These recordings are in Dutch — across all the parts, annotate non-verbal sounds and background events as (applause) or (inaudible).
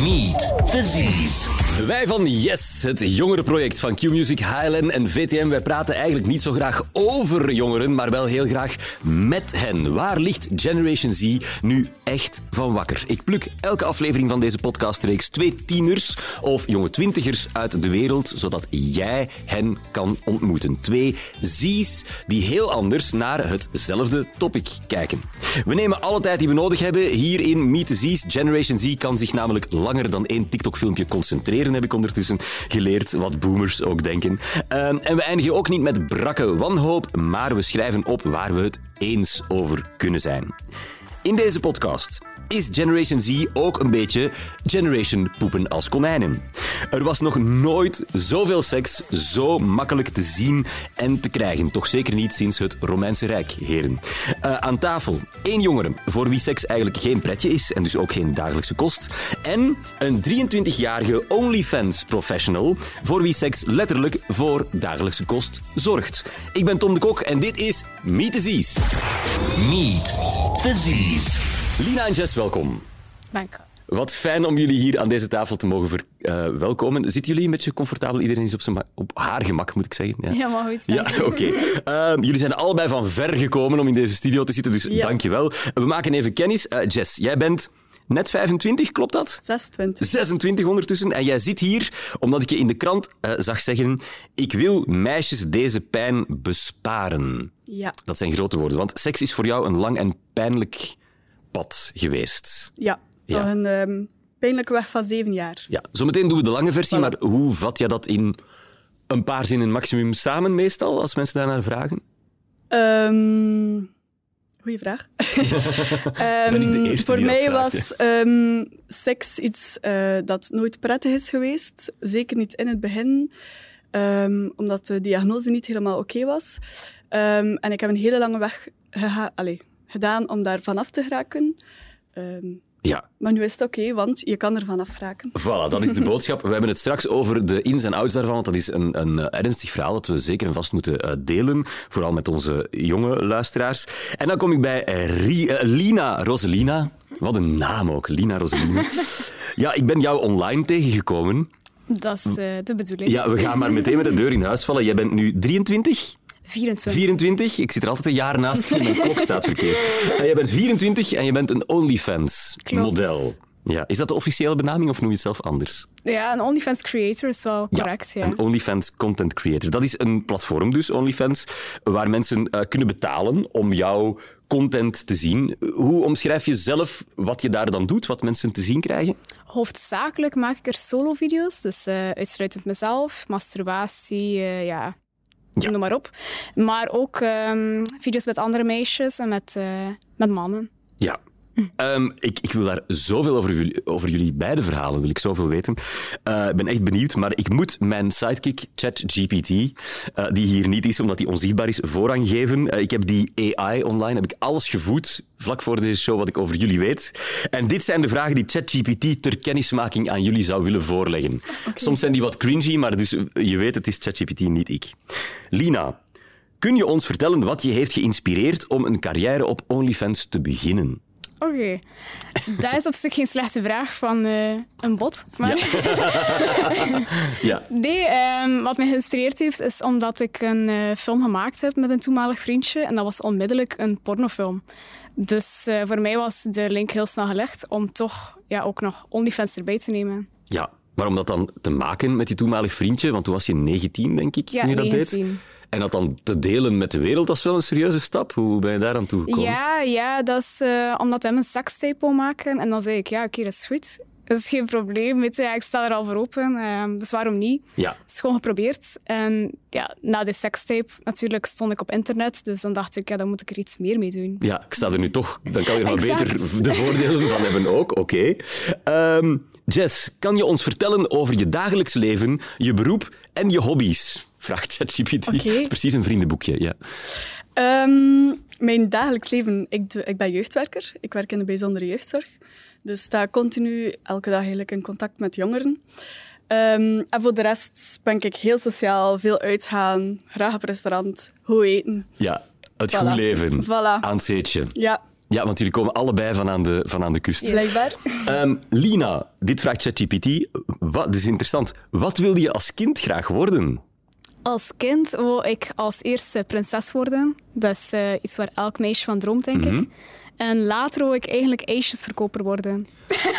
Meet the Z's. Wij van Yes, het jongerenproject van Q-Music, HLN en VTM, wij praten eigenlijk niet zo graag over jongeren, maar wel heel graag met hen. Waar ligt Generation Z nu echt van wakker? Ik pluk elke aflevering van deze podcastreeks twee tieners of jonge twintigers uit de wereld, zodat jij hen kan ontmoeten. Twee Z's die heel anders naar hetzelfde topic kijken. We nemen alle tijd die we nodig hebben hier in Meet the Z's. Generation Z kan zich namelijk langer dan één TikTok-filmpje concentreren, heb ik ondertussen geleerd, wat boomers ook denken. Ehm, en we eindigen ook niet met brakke wanhoop, maar we schrijven op waar we het eens over kunnen zijn. In deze podcast is Generation Z ook een beetje Generation poepen als konijnen. Er was nog nooit zoveel seks zo makkelijk te zien en te krijgen. Toch zeker niet sinds het Romeinse Rijk, heren. Uh, aan tafel één jongere voor wie seks eigenlijk geen pretje is en dus ook geen dagelijkse kost. En een 23-jarige OnlyFans professional voor wie seks letterlijk voor dagelijkse kost zorgt. Ik ben Tom de Kok en dit is Meet Z's. Meet the Z's. Lina en Jess, welkom. Dank. Wat fijn om jullie hier aan deze tafel te mogen verwelkomen. Zitten jullie een beetje comfortabel? Iedereen is op, zijn op haar gemak, moet ik zeggen. Ja, ja maar goed. Ja, oké. Ehm, jullie zijn allebei van ver gekomen om in deze studio te zitten, dus Ja. dank je wel. We maken even kennis. Eh, Jess, jij bent net 25, klopt dat? 26. 26 ondertussen. En jij zit hier omdat ik je in de krant eh, zag zeggen: Ik wil meisjes deze pijn besparen. Ja. Dat zijn grote woorden, want seks is voor jou een lang en pijnlijk pad geweest. Ja. Een ehm, pijnlijke weg van zeven jaar. Ja, zometeen doen we de lange versie, Voilà. maar hoe vat je dat in een paar zinnen maximum samen meestal, als mensen daarnaar vragen? Ehm goeie vraag. (laughs) Ik Ehm, Voor mij vraagt, was seks iets eh, dat nooit prettig is geweest. Zeker niet in het begin. Omdat de diagnose niet helemaal oké was. En ik heb een hele lange weg allee, gedaan om daar vanaf te geraken. Ehm, Ja, maar nu is het oké, want je kan er vanaf geraken. voilà, dat is de boodschap. We hebben het straks over de ins en outs daarvan, want dat is een, een eh, ernstig verhaal dat we zeker en vast moeten eh, delen, vooral met onze jonge luisteraars. En dan kom ik bij eh, Lina Roselina. Wat een naam ook, Lina Roselina. (laughs) Ja, ik ben jou online tegengekomen. Dat is eh, de bedoeling. Ja, we gaan maar meteen met de deur in huis vallen. Jij bent nu 23? 24. 24. Ik zit er altijd een jaar naast. Mijn klok staat verkeerd. En jij bent 24 en je bent een. OnlyFans-model. Ja. Is dat de officiële benaming of noem je het zelf anders? Ja, een OnlyFans creator is wel correct. Ja, Een OnlyFans content creator. Dat is een platform dus, OnlyFans, waar mensen eh, kunnen betalen om jouw content te zien. Hoe omschrijf je zelf wat je daar dan doet, wat mensen te zien krijgen? Hoofdzakelijk maak ik er solo-video's, dus eh uitsluitend mezelf, masturbatie, eh, ja, Ja. noem maar op. Maar ook ehm, video's met andere meisjes en met, eh, met mannen. Ja. Ehm, ik, ik wil daar zoveel over jullie, over jullie beide verhalen, wil ik zoveel weten. Eh, Ik ben echt benieuwd, maar ik moet mijn sidekick ChatGPT, eh, die hier niet is omdat hij onzichtbaar is, voorrang geven. Eh, ik heb die AI online, heb ik alles gevoed, vlak voor deze show, wat ik over jullie weet. En dit zijn de vragen die ChatGPT ter kennismaking aan jullie zou willen voorleggen. Soms zijn die wat cringy, maar dus, je weet, het is ChatGPT, niet ik. Lina, kun je ons vertellen wat je heeft geïnspireerd om een carrière op OnlyFans te beginnen? Oké, dat is op zich geen slechte vraag van eh, een bot. Maar (laughs) Ja. nee, ehm, wat mij geïnspireerd heeft, is omdat ik een eh, film gemaakt heb met een toenmalig vriendje. En dat was onmiddellijk een pornofilm. Dus eh, voor mij was de link heel snel gelegd om toch ja, ook nog OnlyFans erbij te nemen. Ja, maar om dat dan te maken met je toenmalig vriendje, want toen was je 19, denk ik, Ja, toen je dat 19. deed. En dat dan te delen met de wereld, dat is wel een serieuze stap. Hoe ben je daar aan toegekomen? Ja, ja, dat is eh, omdat hij een sekstape wil maken. En dan zei ik, ja, oké, dat is goed. Dat is geen probleem, weet je. Ja, ik sta er al voor open, ehm, dus waarom niet? Ja. Het is gewoon geprobeerd. En ja, na die sekstape natuurlijk stond ik op internet, dus dan dacht ik, ja, dan moet ik er iets meer mee doen. Ja, ik sta er nu toch. Dan kan je er maar beter de voordelen van hebben ook. Oké. Ehm, Jess, kan je ons vertellen over je dagelijks leven, je beroep en je hobby's? Vraagt ChatGPT. Precies een vriendenboekje, ja. Ehm, mijn dagelijks leven, ik, doe- ik ben jeugdwerker. Ik werk in de bijzondere jeugdzorg. Dus sta continu elke dag eigenlijk in contact met jongeren. Ehm, en voor de rest ben ik heel sociaal, veel uitgaan, graag op restaurant, goed eten. Ja, het Voilà. goed leven. Voilà. Aan het zeetje. Ja, Ja, want jullie komen allebei van aan de, van aan de kust. Blijkbaar. Ehm, Lina, dit vraagt ChatGPT. Wat, dit is interessant. Wat wilde je als kind graag worden? Als kind wou ik als eerste prinses worden. Dat is eh, iets waar elk meisje van droomt, denk ik. En later wou ik eigenlijk ijsjesverkoper worden.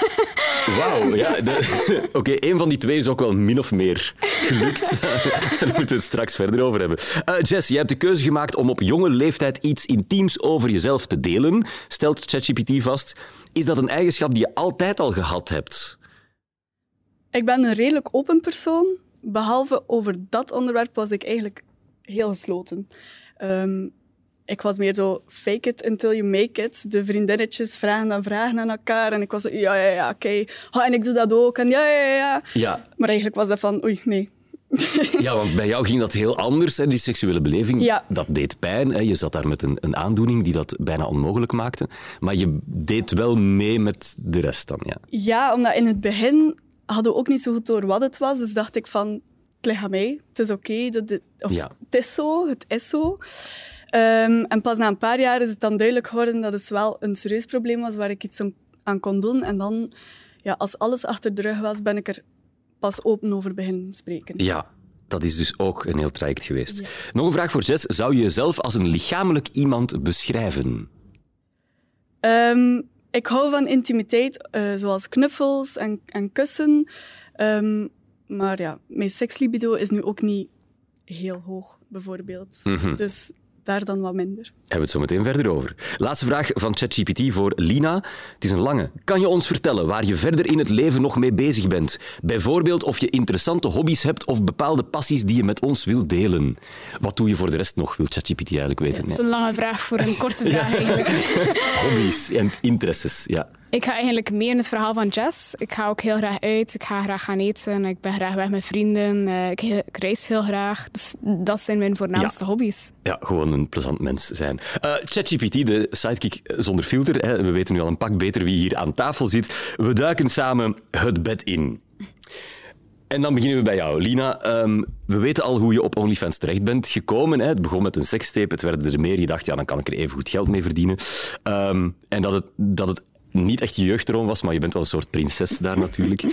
(laughs) Wauw, ja. (laughs) Oké, één van die twee is ook wel min of meer gelukt. (laughs) Daar moeten we het straks verder over hebben. Eh, Jess, je hebt de keuze gemaakt om op jonge leeftijd iets intiems over jezelf te delen, stelt ChatGPT vast. Is dat een eigenschap die je altijd al gehad hebt? Ik ben een redelijk open persoon. Behalve over dat onderwerp was ik eigenlijk heel gesloten. Ehm, ik was meer zo fake it until you make it. De vriendinnetjes vragen dan vragen aan elkaar. En ik was zo, ja, ja, ja, oké. Oh, en ik doe dat ook. En ja, ja, ja, ja. Maar eigenlijk was dat van, oei, nee. ja want bij jou ging dat heel anders, hè, die seksuele beleving. Ja. Dat deed pijn. Hè. Je zat daar met een, een aandoening die dat bijna onmogelijk maakte. Maar je deed wel mee met de rest dan, ja. Ja, omdat in het begin hadden we ook niet zo goed door wat het was. Dus dacht ik van, het ligt aan mij. Het is oké. dat dit- of Ja. Het is zo, het is zo. Ehm, en pas na een paar jaar is het dan duidelijk geworden dat het wel een serieus probleem was waar ik iets aan- kon doen. En dan, ja, als alles achter de rug was, ben ik er pas open over beginnen spreken. Ja, dat is dus ook een heel traject geweest. Nog een vraag voor Jess. Zou je jezelf als een lichamelijk iemand beschrijven? Ehm, ik hou van intimiteit, eh, zoals knuffels en, en kussen. Ehm, maar ja, mijn sekslibido is nu ook niet heel hoog, bijvoorbeeld. Mhm. Dus daar dan wat minder. Hebben we het zo meteen verder over. Laatste vraag van ChatGPT voor Lina. Het is een lange. Kan je ons vertellen waar je verder in het leven nog mee bezig bent? Bijvoorbeeld of je interessante hobby's hebt of bepaalde passies die je met ons wilt delen. Wat doe je voor de rest nog, wil ChatGPT eigenlijk weten. Dat is een lange vraag voor een korte (laughs) vraag eigenlijk. (laughs) Hobby's en interesses, ja. Ik ga eigenlijk mee in het verhaal van Jess. Ik ga ook heel graag uit. Ik ga graag gaan eten. Ik ben graag weg met vrienden. Eh, Ik, ik reis heel graag. Dus dat zijn mijn voornaamste Ja. hobby's. Ja, gewoon een plezant mens zijn. Eh, ChatGPT, de sidekick zonder filter. Hè. We weten nu al een pak beter wie hier aan tafel zit. We duiken samen het bed in. En dan beginnen we bij jou, Lina. Ehm, we weten al hoe je op OnlyFans terecht bent gekomen. Hè. Het begon met een sekstape, het werden er meer. Je dacht, ja, dan kan ik er even goed geld mee verdienen. Ehm, en dat het, dat het niet echt je jeugdroom was, maar je bent wel een soort prinses daar natuurlijk.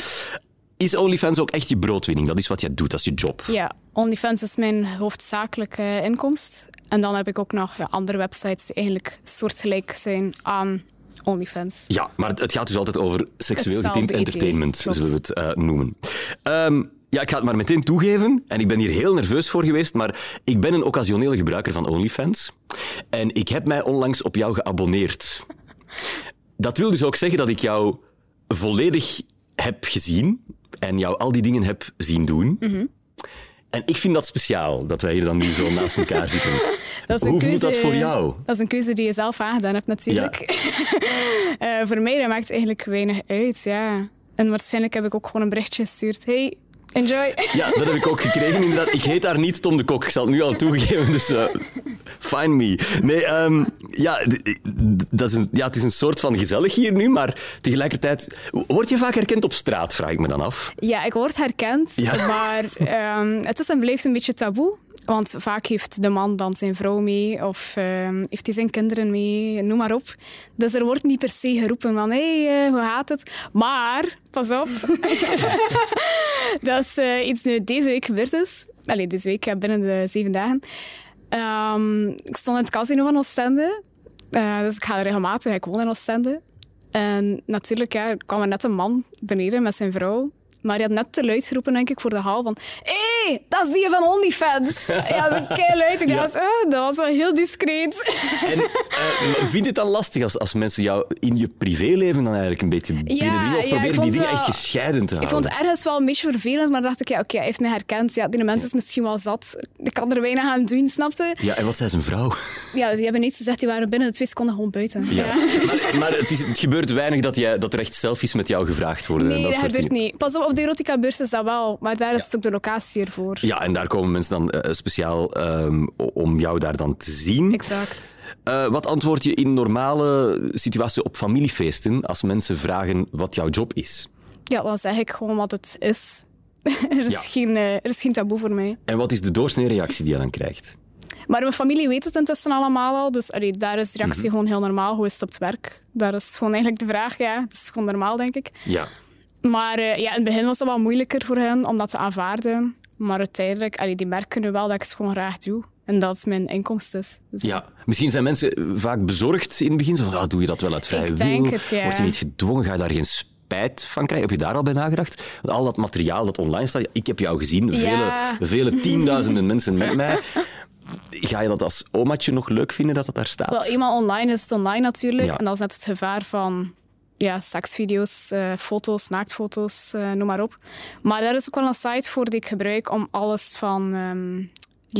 Is OnlyFans ook echt je broodwinning? Dat is wat jij doet, dat is je job. Ja, OnlyFans is mijn hoofdzakelijke inkomst. En dan heb ik ook nog ja, andere websites die eigenlijk soortgelijk zijn aan OnlyFans. Ja, maar het gaat dus altijd over seksueel getint entertainment, zullen we het eh, noemen. Ehm, ja, ik ga het maar meteen toegeven. En ik ben hier heel nerveus voor geweest, maar ik ben een occasionele gebruiker van OnlyFans. En ik heb mij onlangs op jou geabonneerd. Dat wil dus ook zeggen dat ik jou volledig heb gezien en jou al die dingen heb zien doen. Mhm. En ik vind dat speciaal, dat wij hier dan nu zo naast elkaar (laughs) zitten. Dat is een Hoe voelt keuze- dat voor jou? Dat is een keuze die je zelf aangedaan hebt, natuurlijk. (laughs) Eh, voor mij dat maakt eigenlijk weinig uit, ja. En waarschijnlijk heb ik ook gewoon een berichtje gestuurd. Hey, enjoy. Ja, dat heb ik ook gekregen inderdaad. Ik heet daar niet Tom de Kok, ik zal het nu al toegeven, dus eh, find me. Nee, ehm, ja, dat is een, ja, het is een soort van gezellig hier nu, maar tegelijkertijd... Word je vaak herkend op straat, vraag ik me dan af. Ja, ik word herkend, Ja. maar ehm, het is en blijft een beetje taboe. Want vaak heeft de man dan zijn vrouw mee of ehm, heeft hij zijn kinderen mee, noem maar op. Dus er wordt niet per se geroepen van hé, hey, eh, hoe gaat het? Maar, pas op, (laughs) (laughs) dat is eh, iets dat deze week gebeurd is. Allee, deze week, ja, binnen de zeven dagen. Ehm, ik stond in het casino van Oostende. Eh, dus ik ga er regelmatig, ik woon in Oostende. En natuurlijk ja, kwam er net een man beneden met zijn vrouw. Maar hij had net te luid geroepen, denk ik, voor de hal van... Hé, hey, dat is die van OnlyFans. (laughs) ja, dat kei luid. Ik Ja. dacht, oh, dat was wel heel discreet. En eh, vind je het dan lastig als, als mensen jou in je privéleven dan eigenlijk een beetje binnendringen? Of ja, probeer ik je die dingen wel- echt gescheiden te Ik houden? vond het ergens wel een beetje vervelend, maar dacht ik, ja, oké, hij heeft mij herkend. Ja, die mens is misschien wel zat. Ik kan er weinig aan doen, snapte? Ja, en wat zei zijn vrouw? Ja, die hebben niets gezegd. Die waren binnen de twee seconden gewoon buiten. Ja. Maar, maar het, is, het gebeurt weinig dat, jij, dat er echt selfies met jou gevraagd worden. en Nee, dat dat soort gebeurt dingen. niet. Pas op, op de erotica-beurs is dat wel. Maar daar is het ook de locatie ervoor. Ja, en daar komen mensen dan eh, speciaal ehm, om jou daar dan te zien. Exact. Eh, wat antwoord je in normale situaties op familiefeesten als mensen vragen wat jouw job is? Ja, dan zeg ik gewoon wat het is. (laughs) er, is Ja. geen, eh, er is geen taboe voor mij. En wat is de doorsnee reactie die je dan krijgt? Maar mijn familie weet het intussen allemaal al. Dus allee, daar is de reactie Mhm. gewoon heel normaal. Hoe is het op het werk? Daar is gewoon eigenlijk de vraag, ja. Dat is gewoon normaal, denk ik. Ja. Maar eh, ja, in het begin was het wel moeilijker voor hen om dat te aanvaarden. Maar uiteindelijk, allee, die merken nu wel dat ik het gewoon graag doe. En dat het mijn inkomst is. Dus Ja, misschien zijn mensen vaak bezorgd in het begin. Zo van, ah, doe je dat wel uit vrije wil? ja. Word je niet gedwongen? Ga je daar geen spijt van krijgen? Heb je daar al bij nagedacht? Want al dat materiaal dat online staat, ik heb jou gezien, Ja. vele, vele (laughs) tienduizenden mensen met mij. Ga je dat als omaatje nog leuk vinden dat het daar staat? Wel, eenmaal online is het online natuurlijk. Ja. En dat is net het gevaar van ja, seksvideo's, eh, foto's, naaktfoto's, eh, noem maar op. Maar daar is ook wel een site voor die ik gebruik om alles van ehm,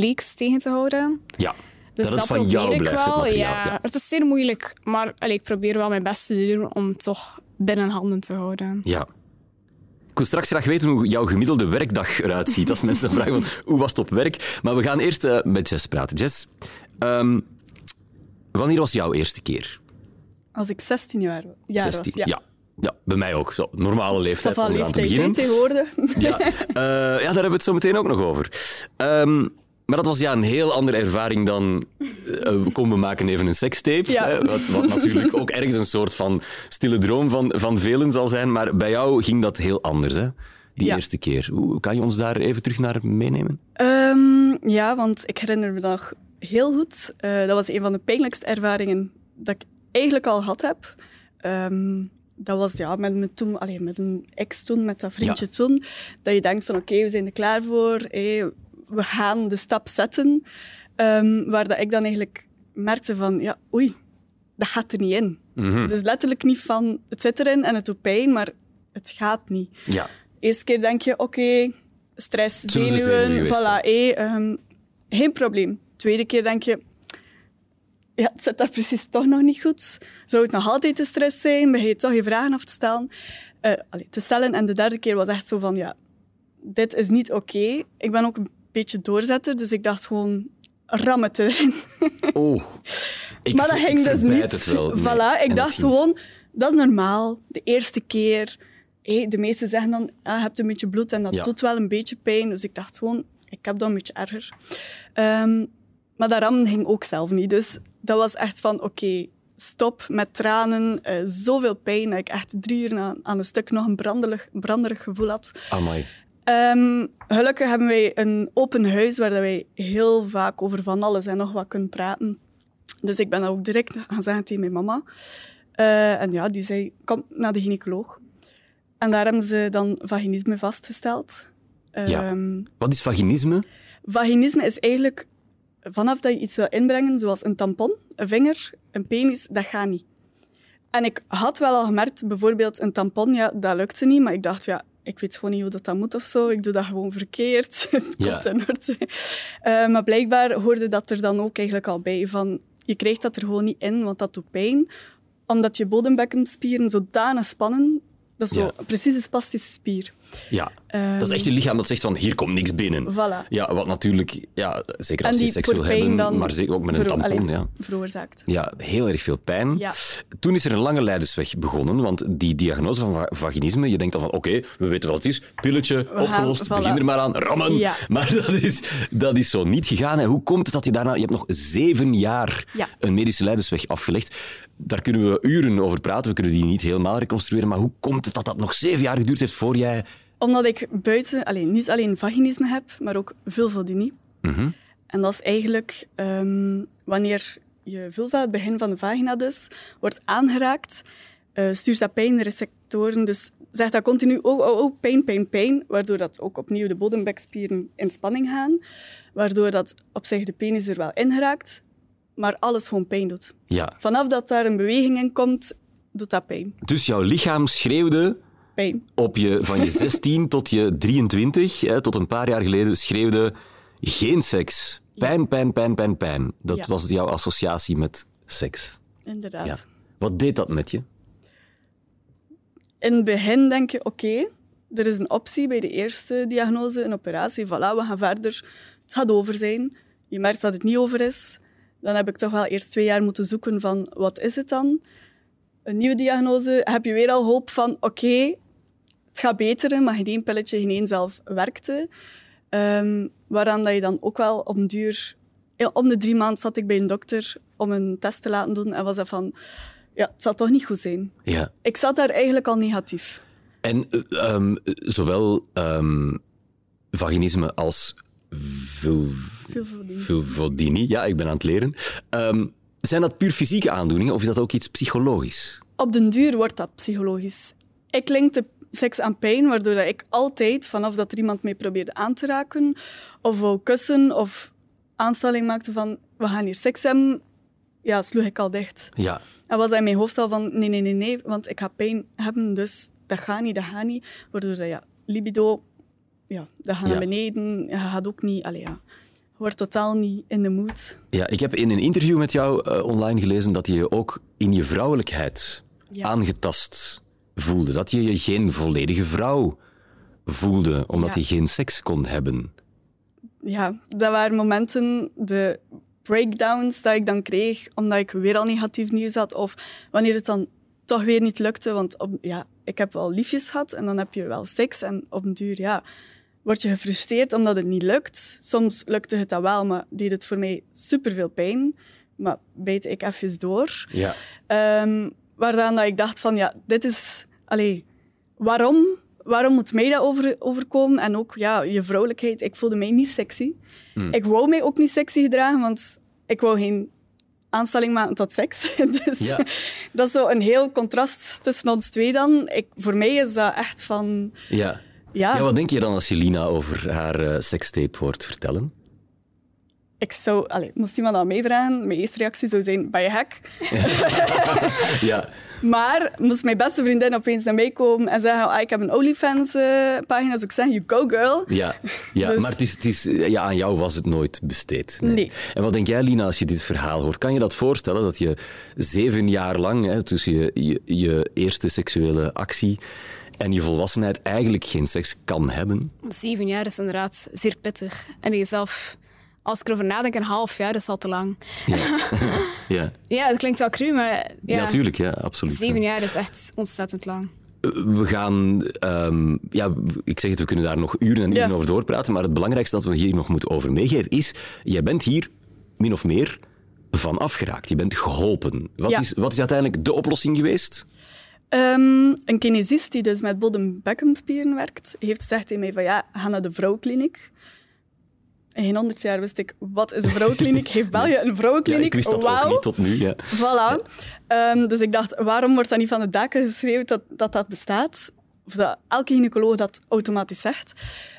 leaks tegen te houden. Ja, Dus dat het van jou blijft, het wel. materiaal. Ja, Ja. Het is zeer moeilijk, maar allee, ik probeer wel mijn best te doen om het toch binnen handen te houden. Ja. Ik wil straks graag weten hoe jouw gemiddelde werkdag eruit ziet. Als mensen (laughs) vragen van, hoe was het op werk? Maar we gaan eerst eh, met Jess praten. Jess, ehm, wanneer was jouw eerste keer? Als ik 16 jaar, jaar 16? was. Ja. ja. bij mij ook. Zo, normale leeftijd om eraan te beginnen. tegenwoordig. Ja, eh, ja, daar hebben we het zo meteen ook nog over. Ehm, maar dat was ja, een heel andere ervaring dan... eh, kom, we maken even een sekstape. Ja. Hè, wat, wat natuurlijk ook ergens een soort van stille droom van, van velen zal zijn. Maar bij jou ging dat heel anders, hè? Die Ja. eerste keer. Hoe kan je ons daar even terug naar meenemen? Ehm, ja, want ik herinner me nog heel goed. Dat was een van de pijnlijkste ervaringen dat ik eigenlijk al gehad heb. Ehm, dat was ja, met, me toen, allee, met een ex toen, met dat vriendje Ja. toen. Dat je denkt van oké, we zijn er klaar voor. we gaan de stap zetten. Ehm, waar dat ik dan eigenlijk merkte van ja, oei, dat gaat er niet in. Dus letterlijk niet van het zit erin en het doet pijn, maar het gaat niet. Ja. Eerste keer denk je, oké, stress, zenuwen voilà, ehm, geen probleem. Tweede keer denk je, ja, het zit daar precies toch nog niet goed. Zou het nog altijd de stress zijn? Begin je toch je vragen af te stellen? Eh, allee, te stellen. En de derde keer was echt zo van, ja, dit is niet oké. Ik ben ook een beetje doorzetter, dus ik dacht gewoon, ram het erin. (laughs) Oh. Ik, maar dat ik ging dus niet. Het wel. Nee. Voilà, ik dacht ging- gewoon, dat is normaal. De eerste keer. Hé, de meesten zeggen dan, ah, je hebt een beetje bloed en dat Ja. doet wel een beetje pijn. Dus ik dacht gewoon, ik heb dat een beetje erger. Ehm, maar dat rammen ging ook zelf niet. Dus dat was echt van, oké, stop met tranen. eh, zoveel pijn dat ik echt drie uur aan, aan een stuk nog een branderig, branderig gevoel had. Amai. Ehm, gelukkig hebben wij een open huis waar dat wij heel vaak over van alles en nog wat kunnen praten. Dus ik ben dat ook direct gaan zeggen tegen mijn mama. Eh, en ja, die zei, kom naar de gynaecoloog. En daar hebben ze dan vaginisme vastgesteld. Ja. Ehm, Wat is vaginisme? Vaginisme is eigenlijk vanaf dat je iets wil inbrengen, zoals een tampon, een vinger, een penis, dat gaat niet. En ik had wel al gemerkt, bijvoorbeeld een tampon, ja, dat lukte niet, maar ik dacht, ja, ik weet gewoon niet hoe dat, dat moet of zo. Ik doe dat gewoon verkeerd. (laughs) Het Ja. komt in orde. Eh, maar blijkbaar hoorde dat er dan ook eigenlijk al bij van, je krijgt dat er gewoon niet in, want dat doet pijn. Omdat je bodembekkenspieren zodanig spannen, dat is zo Ja. precies een spastische spier. Ja. Ehm, dat is echt een lichaam dat zegt van, hier komt niks binnen. Voilà. Ja, wat natuurlijk, ja, zeker als je seks wil hebben, maar zeker ook met een tampon. allee, Ja. veroorzaakt. ja, heel erg veel pijn. Ja. Toen is er een lange leidersweg begonnen, want die diagnose van va- vaginisme, je denkt dan van, oké, we weten wat het is, pilletje, opgelost, voilà. begin er maar aan, rammen. Ja. Maar dat is, dat is zo niet gegaan. En hoe komt het dat je daarna, je hebt nog zeven jaar Ja. een medische leidersweg afgelegd. Daar kunnen we uren over praten, we kunnen die niet helemaal reconstrueren, maar hoe komt het dat dat nog zeven jaar geduurd heeft voor jij... Omdat ik buiten alleen, niet alleen vaginisme heb, maar ook vulvodynie. En dat is eigenlijk ehm, wanneer je vulva, het begin van de vagina dus, wordt aangeraakt, eh, stuurt dat pijnreceptoren. Dus zegt dat continu, oh, oh, oh, pijn, pijn, pijn. Waardoor dat ook opnieuw de bodembekspieren in spanning gaan. Waardoor dat op zich de penis er wel in geraakt, maar alles gewoon pijn doet. Ja. Vanaf dat daar een beweging in komt, doet dat pijn. Dus jouw lichaam schreeuwde Pijn. op je, van je (laughs) 16 tot je 23, hè, tot een paar jaar geleden, schreeuwde geen seks. Pijn, pijn, pijn, pijn, pijn. Dat Ja. was jouw associatie met seks. Inderdaad. Ja. Wat deed dat met je? in het begin denk je, oké, er is een optie bij de eerste diagnose, een operatie, voilà, we gaan verder. Het gaat over zijn. Je merkt dat het niet over is. Dan heb ik toch wel eerst twee jaar moeten zoeken van, wat is het dan? Een nieuwe diagnose, heb je weer al hoop van, oké, het gaat beteren, maar geen pilletje, geen zelf werkte. Ehm, waaraan dat je dan ook wel op een duur om de drie maanden zat ik bij een dokter om een test te laten doen en was dat van, ja, het zal toch niet goed zijn. Ja. Ik zat daar eigenlijk al negatief. En eh, ehm, zowel ehm, vaginisme als Vulvodynie. vulvodynie, ja, ik ben aan het leren. Zijn dat puur fysieke aandoeningen of is dat ook iets psychologisch? Op den duur wordt dat psychologisch. Ik linkte seks aan pijn, waardoor dat ik altijd, vanaf dat er iemand mee probeerde aan te raken, of wou kussen, of aanstelling maakte van we gaan hier seks hebben, ja, sloeg ik al dicht. Ja. En was dat in mijn hoofd al van nee, nee, nee, nee, want ik ga pijn hebben, dus dat gaat niet, dat gaat niet. Waardoor dat, ja, libido, ja, dat gaat Ja. naar beneden, je gaat ook niet, allee, ja, wordt totaal niet in de mood. Ja, ik heb in een interview met jou eh, online gelezen dat je je ook in je vrouwelijkheid Ja. aangetast voelde. Dat je je geen volledige vrouw voelde, omdat Ja. je geen seks kon hebben. ja, dat waren momenten, de breakdowns dat ik dan kreeg, omdat ik weer al negatief nieuws had. Of wanneer het dan toch weer niet lukte. Want op, ja, ik heb wel liefjes gehad en dan heb je wel seks. En op een duur ja, word je gefrustreerd omdat het niet lukt. Soms lukte het dat wel, maar deed het voor mij superveel pijn. Maar bijt ik even door. Ja. Ehm waaraan dat ik dacht van, ja, dit is... Allee, waarom? Waarom moet mij dat over, overkomen? En ook, ja, je vrouwelijkheid. Ik voelde mij niet sexy. Ik wou mij ook niet sexy gedragen, want ik wou geen aanstelling maken tot seks. (laughs) dus Ja. (laughs) dat is zo een heel contrast tussen ons twee dan. Ik, voor mij is dat echt van... Ja. Ja, ja, wat denk je dan als je Lina over haar eh, sekstape hoort vertellen? Ik zou... Allee, moest iemand aan mij vragen, mijn eerste reactie zou zijn, ben je gek? (laughs) Ja. Maar moest mijn beste vriendin opeens naar mij komen en zeggen, ah, ik heb een OnlyFans-pagina, zou ik zeggen, you go girl. Ja, ja Dus- maar het is, het is, ja, aan jou was het nooit besteed. Nee. En wat denk jij, Lina, als je dit verhaal hoort? Kan je dat voorstellen dat je zeven jaar lang, hè, tussen je, je, je eerste seksuele actie en je volwassenheid, eigenlijk geen seks kan hebben? Zeven jaar is inderdaad zeer pittig. En jezelf, als ik erover nadenk, een half jaar is al te lang. (laughs) Ja, Ja, het klinkt wel cru, maar ja, ja. tuurlijk, ja, absoluut. zeven jaar is echt ontzettend lang. We gaan, ehm, ja, ik zeg het, we kunnen daar nog uren en uren Ja. over doorpraten, maar het belangrijkste dat we hier nog moeten over meegeven is, jij bent hier min of meer van afgeraakt. Je bent geholpen. Wat, Ja. is, wat is uiteindelijk de oplossing geweest? Ehm, een kinesist die dus met bodem-bekkenspieren werkt, heeft gezegd tegen mij van ja, ga naar de vrouwenkliniek. In geen honderd jaar wist ik, wat is een vrouwenkliniek? (laughs) Heeft België een Ja, vrouwenkliniek? ik wist dat Wauw. ook niet tot nu. Ja. (laughs) Voilà. Ehm, dus ik dacht, waarom wordt dat niet van de daken geschreven dat dat, dat bestaat? Of dat elke gynaecoloog dat automatisch zegt.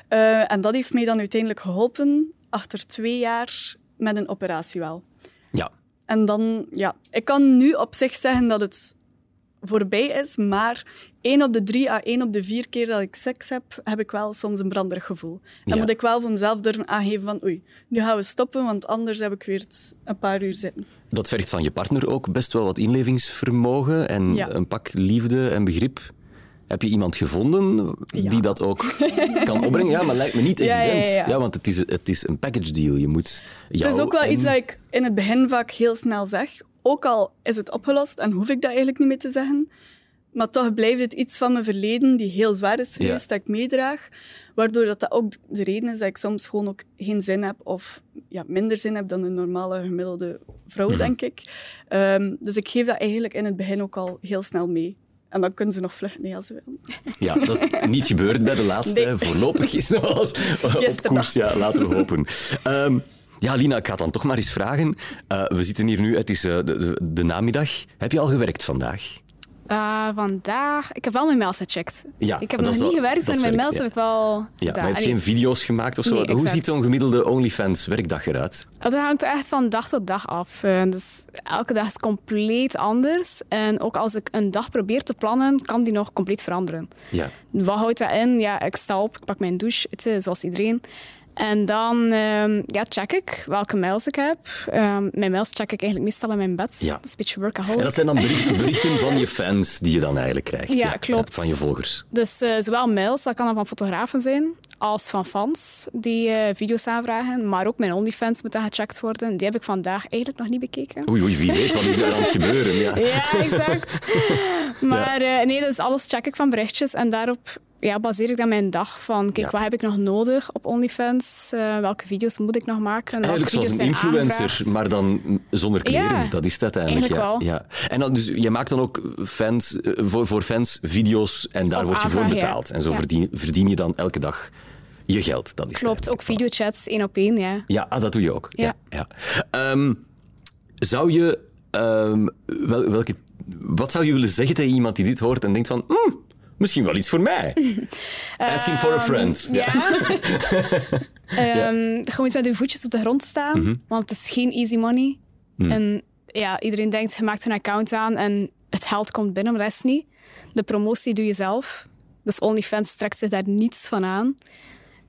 Eh, en dat heeft mij dan uiteindelijk geholpen, achter twee jaar, met een operatie wel. ja. En dan, ja, ik kan nu op zich zeggen dat het voorbij is, maar één op de drie à één op de vier keer dat ik seks heb, heb ik wel soms een branderig gevoel. Dan Ja. moet ik wel voor mezelf durven aangeven van oei, nu gaan we stoppen, want anders heb ik weer het een paar uur zitten. Dat vergt van je partner ook best wel wat inlevingsvermogen en Ja. een pak liefde en begrip. Heb je iemand gevonden die Ja. dat ook kan opbrengen? Ja, maar lijkt me niet (laughs) evident. ja, ja. want het is, het is een package deal. Je moet Het is ook wel en- iets dat ik in het begin vaak heel snel zeg. Ook al is het opgelost en hoef ik dat eigenlijk niet meer te zeggen. Maar toch blijft het iets van mijn verleden die heel zwaar is geweest, Ja. dat ik meedraag. Waardoor dat, dat ook de reden is dat ik soms gewoon ook geen zin heb of ja, minder zin heb dan een normale gemiddelde vrouw, Mhm. denk ik. Ehm, dus ik geef dat eigenlijk in het begin ook al heel snel mee. En dan kunnen ze nog vluchten als ze willen. Ja, dat is niet gebeurd bij de laatste. Nee. Voorlopig is nog alles op koers. Ja, laten we hopen. Ehm, ja, Lina, ik ga dan toch maar eens vragen. Eh, we zitten hier nu, het is eh, de, de, de namiddag. Heb je al gewerkt vandaag? Uh, vandaag... Ik heb wel mijn mails gecheckt. Ja, ik heb nog niet gewerkt, maar mijn mails ja. heb ik wel Ja, maar je hebt geen video's gemaakt of zo. Nee, Hoe ziet zo'n gemiddelde OnlyFans werkdag eruit? Dat hangt echt van dag tot dag af. Eh, Dus elke dag is compleet anders. En ook als ik een dag probeer te plannen, kan die nog compleet veranderen. Ja. Wat houdt dat in? Ja, ik sta op, ik pak mijn douche, het zoals iedereen. En dan ehm, ja, check ik welke mails ik heb. Ehm, mijn mails check ik eigenlijk meestal in mijn bed. Ja. Dat is een beetje workaholic. En dat zijn dan berichten, berichten van je fans die je dan eigenlijk krijgt. Ja, klopt. van je volgers. Dus eh, zowel mails, dat kan dan van fotografen zijn, als van fans die eh, video's aanvragen. Maar ook mijn OnlyFans moet dan gecheckt worden. Die heb ik vandaag eigenlijk nog niet bekeken. Oei, oei, wie weet wat is daar aan het gebeuren. Ja. (laughs) Ja, exact. (laughs) Maar eh, nee, dus alles check ik van berichtjes. En daarop ja, baseer ik dan mijn dag van, kijk, Ja. wat heb ik nog nodig op OnlyFans? Eh, welke video's moet ik nog maken? Eigenlijk zoals een influencer, maar dan zonder kleren. Ja, dat is uiteindelijk. Ja. eigenlijk wel. Ja. En dan, dus je maakt dan ook fans, eh, voor, voor fans video's en daar Op word je voor aanvraag, ja. betaald. En zo Ja. verdien, verdien je dan elke dag je geld. Dat is Klopt, ook eigenlijk. videochats één op één, ja. Ja, ah, dat doe je ook. Ja. Ja. ja. Ehm, zou je... ehm, wel, welke, wat zou je willen zeggen tegen iemand die dit hoort en denkt van... "Hmm, misschien wel iets voor mij. (laughs) Asking for a friend. Ja. (laughs) Ehm, Je moet met je voetjes op de grond staan, Mhm. want het is geen easy money. En ja, iedereen denkt, je maakt een account aan en het geld komt binnen, maar dat is niet. De promotie doe je zelf. Dus OnlyFans trekt zich daar niets van aan.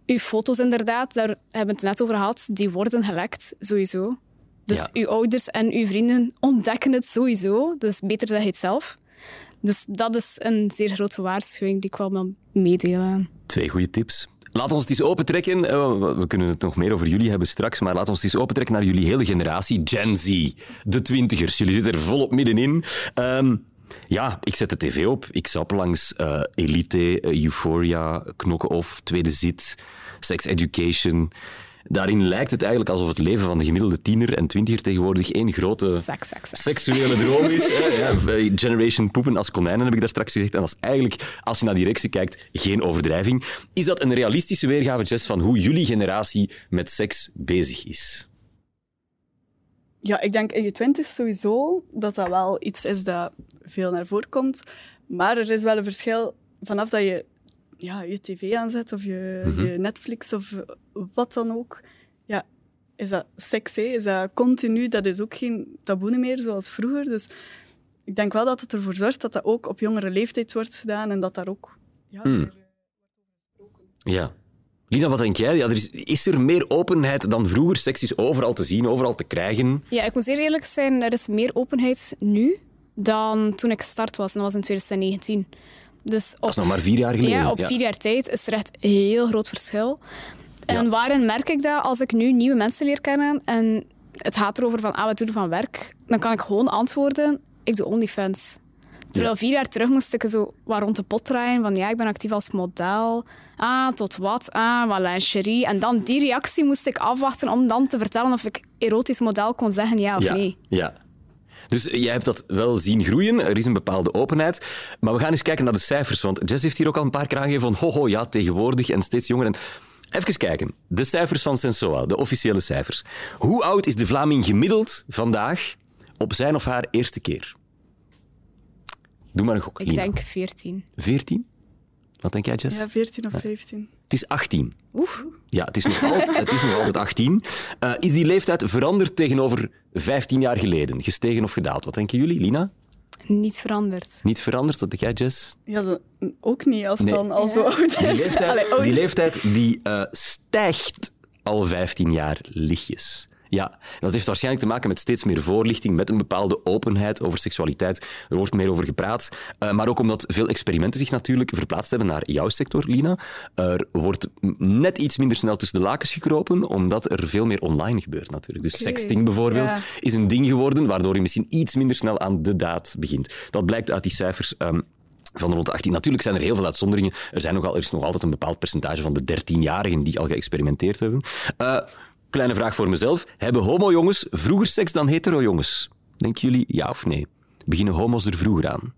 Uw foto's inderdaad, daar hebben we het net over gehad, die worden gelekt, sowieso. Dus Ja. uw ouders en uw vrienden ontdekken het sowieso. Dus beter zeg je het zelf. Dus dat is een zeer grote waarschuwing die ik wel wil meedelen. Twee goede tips. Laat ons het eens opentrekken. Eh, we- kunnen het nog meer over jullie hebben straks, maar laat ons het eens opentrekken naar jullie hele generatie, Gen Z. De twintigers. Jullie zitten er volop middenin. Ehm, ja, ik zet de tv op. Ik zap langs eh, Elite, eh, Euphoria, Knokken Off, Tweede Zit, Sex Education. Daarin lijkt het eigenlijk alsof het leven van de gemiddelde tiener en twintiger tegenwoordig één grote Seks, seks, seks. seksuele droom is. (laughs) Ja, generation poepen als konijnen, heb ik daar straks gezegd. En dat is eigenlijk, als je naar die reactie kijkt, geen overdrijving. Is dat een realistische weergave, Jess, van hoe jullie generatie met seks bezig is? Ja, ik denk in je twintig sowieso dat dat wel iets is dat veel naar voren komt. Maar er is wel een verschil vanaf dat je ja, je tv aanzet of je, je Netflix of wat dan ook. Ja, is dat seks, hè? is dat continu. Dat is ook geen taboe meer zoals vroeger. Dus ik denk wel dat het ervoor zorgt dat dat ook op jongere leeftijd wordt gedaan en dat daar ook... Ja, weer- Ja. Lina, wat denk jij? Ja, er is, is er meer openheid dan vroeger? Seks is overal te zien, overal te krijgen. Ja, ik moet zeer eerlijk zijn, er is meer openheid nu dan toen ik gestart was. En dat was in 2019. Dus op, Dat is nog maar vier jaar geleden. ja, op vier jaar tijd is er echt een heel groot verschil. En waarin merk ik dat? Als ik nu nieuwe mensen leer kennen en het gaat erover van, ah, wat doe je van werk? Dan kan ik gewoon antwoorden, ik doe OnlyFans. Terwijl vier jaar terug moest ik zo wat rond de pot draaien van, ja, ik ben actief als model. Ah, tot wat? Ah, wat lingerie. En dan die reactie moest ik afwachten om dan te vertellen of ik erotisch model kon zeggen ja of nee. Ja. Dus jij hebt dat wel zien groeien. Er is een bepaalde openheid. Maar we gaan eens kijken naar de cijfers. Want Jess heeft hier ook al een paar keer aangegeven van... Ho, ho, ja, tegenwoordig en steeds jonger. En even kijken. De cijfers van Sensoa, de officiële cijfers. Hoe oud is de Vlaming gemiddeld vandaag op zijn of haar eerste keer? Doe maar een gok, Ik Lina. denk 14. 14? Wat denk jij, Jess? ja, 14 of 15. Het is 18. Oef. Ja, het is nog, al- het is nog altijd 18. Eh, is die leeftijd veranderd tegenover 15 jaar geleden? Gestegen of gedaald? Wat denken jullie, Lina? Niet veranderd. Niet veranderd? Wat denk jij, Jess? Ja, dat, ook niet als het Nee. dan al zo oud is. Die leeftijd, die, leeftijd die eh, stijgt al 15 jaar lichtjes. Ja, dat heeft waarschijnlijk te maken met steeds meer voorlichting, met een bepaalde openheid over seksualiteit. Er wordt meer over gepraat. Eh, maar ook omdat veel experimenten zich natuurlijk verplaatst hebben naar jouw sector, Lina. Er wordt net iets minder snel tussen de lakens gekropen, omdat er veel meer online gebeurt natuurlijk. Dus sexting bijvoorbeeld ja. is een ding geworden, waardoor je misschien iets minder snel aan de daad begint. Dat blijkt uit die cijfers. ehm, van rond de 18. Natuurlijk zijn er heel veel uitzonderingen. Er, zijn nogal, er is nog altijd een bepaald percentage van de 13-jarigen die al geëxperimenteerd hebben. Eh, kleine vraag voor mezelf. Hebben homo-jongens vroeger seks dan hetero-jongens? Denken jullie ja of nee? Beginnen homo's er vroeger aan?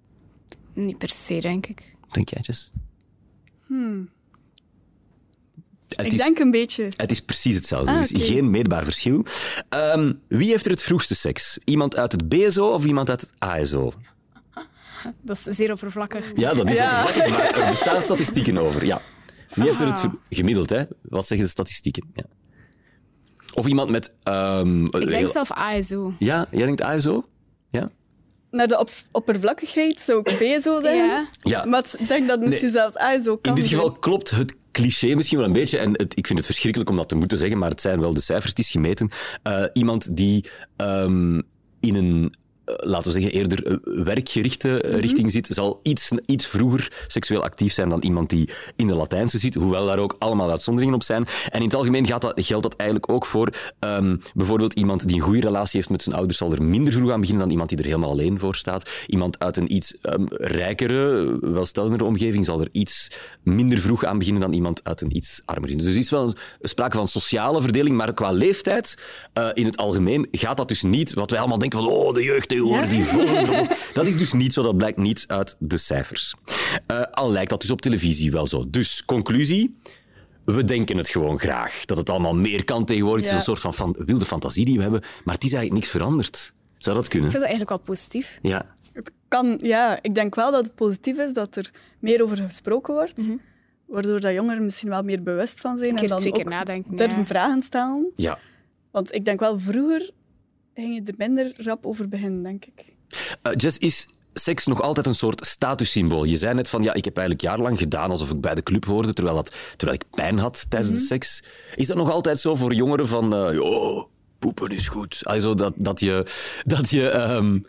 Niet per se, denk ik. Denk jij, Jess? Het Ik is, denk een beetje. het is precies hetzelfde. Ah, er is geen meetbaar verschil. Ehm, wie heeft er het vroegste seks? Iemand uit het BSO of iemand uit het ASO? (laughs) Dat is zeer oppervlakkig. Ja, dat is Ja. oppervlakkig, maar er bestaan (laughs) statistieken over. Ja. Wie heeft er het Ah. gemiddeld, hè? Wat zeggen de statistieken? Ja. Of iemand met... ehm, Ik denk heel- zelf ASO. Ja, jij denkt ASO? Ja? Naar de op oppervlakkigheid zou ik BSO zeggen. Ja. Ja. Maar ik denk dat misschien Nee. zelfs ASO kan In dit zijn. geval klopt het cliché misschien wel een beetje. En het, ik vind het verschrikkelijk om dat te moeten zeggen, maar het zijn wel de cijfers, het is gemeten. Eh, iemand die ehm, in een laten we zeggen, eerder eh, werkgerichte eh, richting zit, zal iets, iets vroeger seksueel actief zijn dan iemand die in de Latijnse zit, hoewel daar ook allemaal uitzonderingen op zijn. En in het algemeen gaat dat, geldt dat eigenlijk ook voor ehm, bijvoorbeeld iemand die een goede relatie heeft met zijn ouders, zal er minder vroeg aan beginnen dan iemand die er helemaal alleen voor staat. Iemand uit een iets um, rijkere, welstellendere omgeving zal er iets minder vroeg aan beginnen dan iemand uit een iets armer gezin. Dus er is wel sprake van sociale verdeling, maar qua leeftijd uh, in het algemeen gaat dat dus niet wat wij allemaal denken van oh, de jeugd die (laughs) Dat is dus niet zo, dat blijkt niet uit de cijfers. Uh, al lijkt dat dus op televisie wel zo. Dus, conclusie we denken het gewoon graag. Dat het allemaal meer kan tegenwoordig. Het is een soort van, van, wilde fantasie die we hebben. Maar het is eigenlijk niks veranderd. Zou dat kunnen? Ik vind dat eigenlijk wel positief. Ja. Het kan, ja. Ik denk wel dat het positief is dat er meer over gesproken wordt. Mhm. Waardoor dat jongeren misschien wel meer bewust van zijn. Een en dan twee keer ook nadenken, durven ja. vragen stellen. Ja. Want ik denk wel, vroeger ging je er minder rap over beginnen, denk ik. Uh, Jess, is seks nog altijd een soort statussymbool? Je zei net van, ja, ik heb eigenlijk jarenlang gedaan alsof ik bij de club hoorde, terwijl, dat, terwijl ik pijn had tijdens de seks. Is dat nog altijd zo voor jongeren van, uh, joh, poepen is goed? Also dat, dat je... Dat je ehm,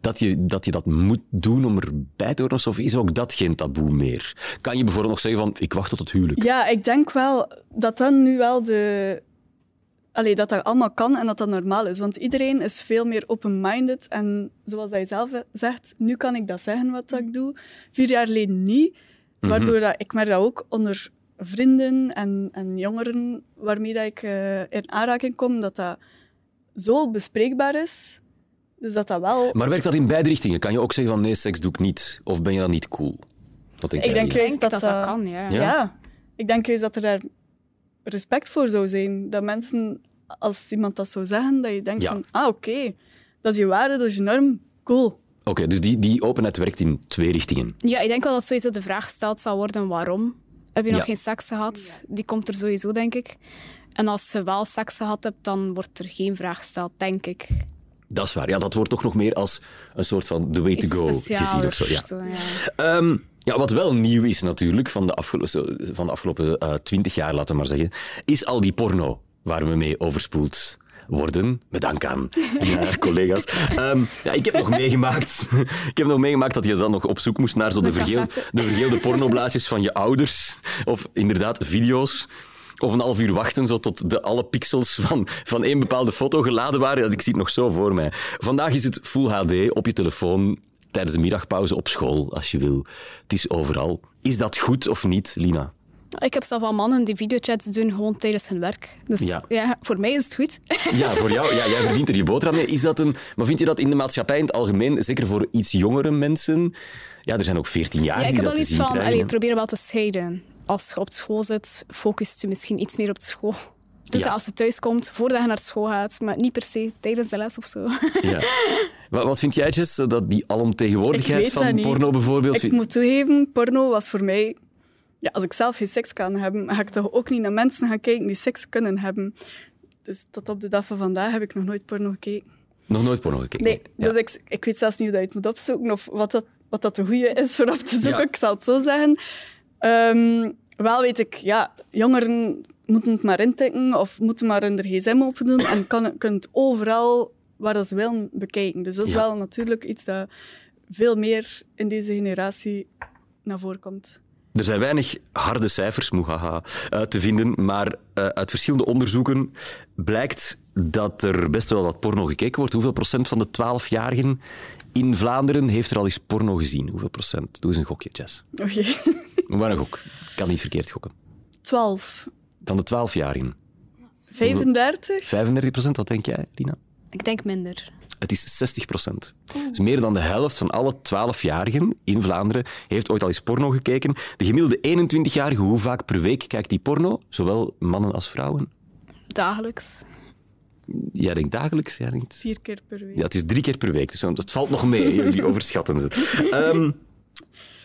dat je, dat je dat moet doen om erbij te horen? Of is ook dat geen taboe meer? Kan je bijvoorbeeld nog zeggen van, ik wacht tot het huwelijk? Ja, ik denk wel dat dan nu wel de... Allee, dat dat allemaal kan en dat dat normaal is. Want iedereen is veel meer open-minded. En zoals hij zelf zegt, nu kan ik dat zeggen wat ik doe. Vier jaar geleden niet. Waardoor dat, ik merk dat ook onder vrienden en, en jongeren waarmee dat ik uh, in aanraking kom, dat dat zo bespreekbaar is. Dus dat dat wel... Maar werkt dat in beide richtingen? Kan je ook zeggen van nee, seks doe ik niet? Of ben je dan niet cool? Wat denk ik denk juist dat dat dat dat- kan, ja. Ja? Ja. ik denk juist dat er daar respect voor zou zijn. Dat mensen, als iemand dat zou zeggen, dat je denkt Ja. van, ah, oké, dat is je waarde, dat is je norm, cool. Oké, dus die, die openheid werkt in twee richtingen. Ja, ik denk wel dat sowieso de vraag gesteld zal worden waarom. Heb je nog Ja. geen seks gehad? Die komt er sowieso, denk ik. En als je wel seks gehad hebt, dan wordt er geen vraag gesteld, denk ik. Dat is waar. Ja, dat wordt toch nog meer als een soort van the way to Iets go gezien of zo. Ja. zo, ja. Ehm, ja, wat wel nieuw is natuurlijk van de, afgelo- zo- van de afgelopen eh, twintig jaar, laten we maar zeggen, is al die porno waar we mee overspoeld worden. Met dank aan (laughs) haar collega's. Ehm, ja, ik heb nog meegemaakt. (laughs) ik heb nog meegemaakt dat je dan nog op zoek moest naar zo de, De vergeel, cassette. de vergeelde pornoblaadjes van je ouders. Of inderdaad video's. Of een half uur wachten zo tot de, alle pixels van, van één bepaalde foto geladen waren. Ja, ik zie het nog zo voor mij. Vandaag is het Full HD op je telefoon, tijdens de middagpauze op school, als je wil. Het is overal. Is dat goed of niet, Lina? Ik heb zelf al mannen die videochats doen gewoon tijdens hun werk. Dus Ja. ja, voor mij is het goed. (laughs) Ja, voor jou. Ja, jij verdient er je boterham mee. Is dat een, maar vind je dat in de maatschappij in het algemeen, zeker voor iets jongere mensen... Ja, er zijn ook 14 jaar Ja, ik die heb dat wel te iets zien van, krijgen. allee, hè. probeer wel te scheiden. Als je op school zit, focust je misschien iets meer op de school. Doe Ja. dat als je thuis komt, voordat je naar school gaat, maar niet per se tijdens de les of zo. Ja. (laughs) Wat, wat vind jij, Jess, dat die alomtegenwoordigheid van porno bijvoorbeeld... Ik moet toegeven, porno was voor mij... Ja, als ik zelf geen seks kan hebben, ga ik toch ook niet naar mensen gaan kijken die seks kunnen hebben. Dus tot op de dag van vandaag heb ik nog nooit porno gekeken. Nog nooit porno gekeken? Nee, Ja. dus ik, ik weet zelfs niet hoe dat je het moet opzoeken of wat dat, wat dat de goede is voor op te zoeken. Ja. Ik zal het zo zeggen. Ehm, wel weet ik, ja, jongeren moeten het maar intikken of moeten maar hun gsm open doen en kan, het overal waar dat ze willen bekijken. Dus dat is Ja. wel natuurlijk iets dat veel meer in deze generatie naar voren komt. Er zijn weinig harde cijfers moehaha, eh, te vinden, maar eh, uit verschillende onderzoeken blijkt dat er best wel wat porno gekeken wordt. Hoeveel procent van de 12-jarigen in Vlaanderen heeft er al eens porno gezien? Hoeveel procent? Doe eens een gokje, Jess. Oké. Maar een gok. Ik kan niet verkeerd gokken. 12. Van de 12-jarigen. 35? 35 procent, wat denk jij, Lina? Ik denk minder. Het is 60 procent. Dus meer dan de helft van alle 12-jarigen in Vlaanderen heeft ooit al eens porno gekeken. De gemiddelde 21-jarige, hoe vaak per week kijkt die porno? Zowel mannen als vrouwen. Dagelijks. Jij denkt dagelijks, jij denkt... Vier keer per week. Ja, het is drie keer per week, dus dat valt nog mee. (laughs) Jullie overschatten ze. Ehm,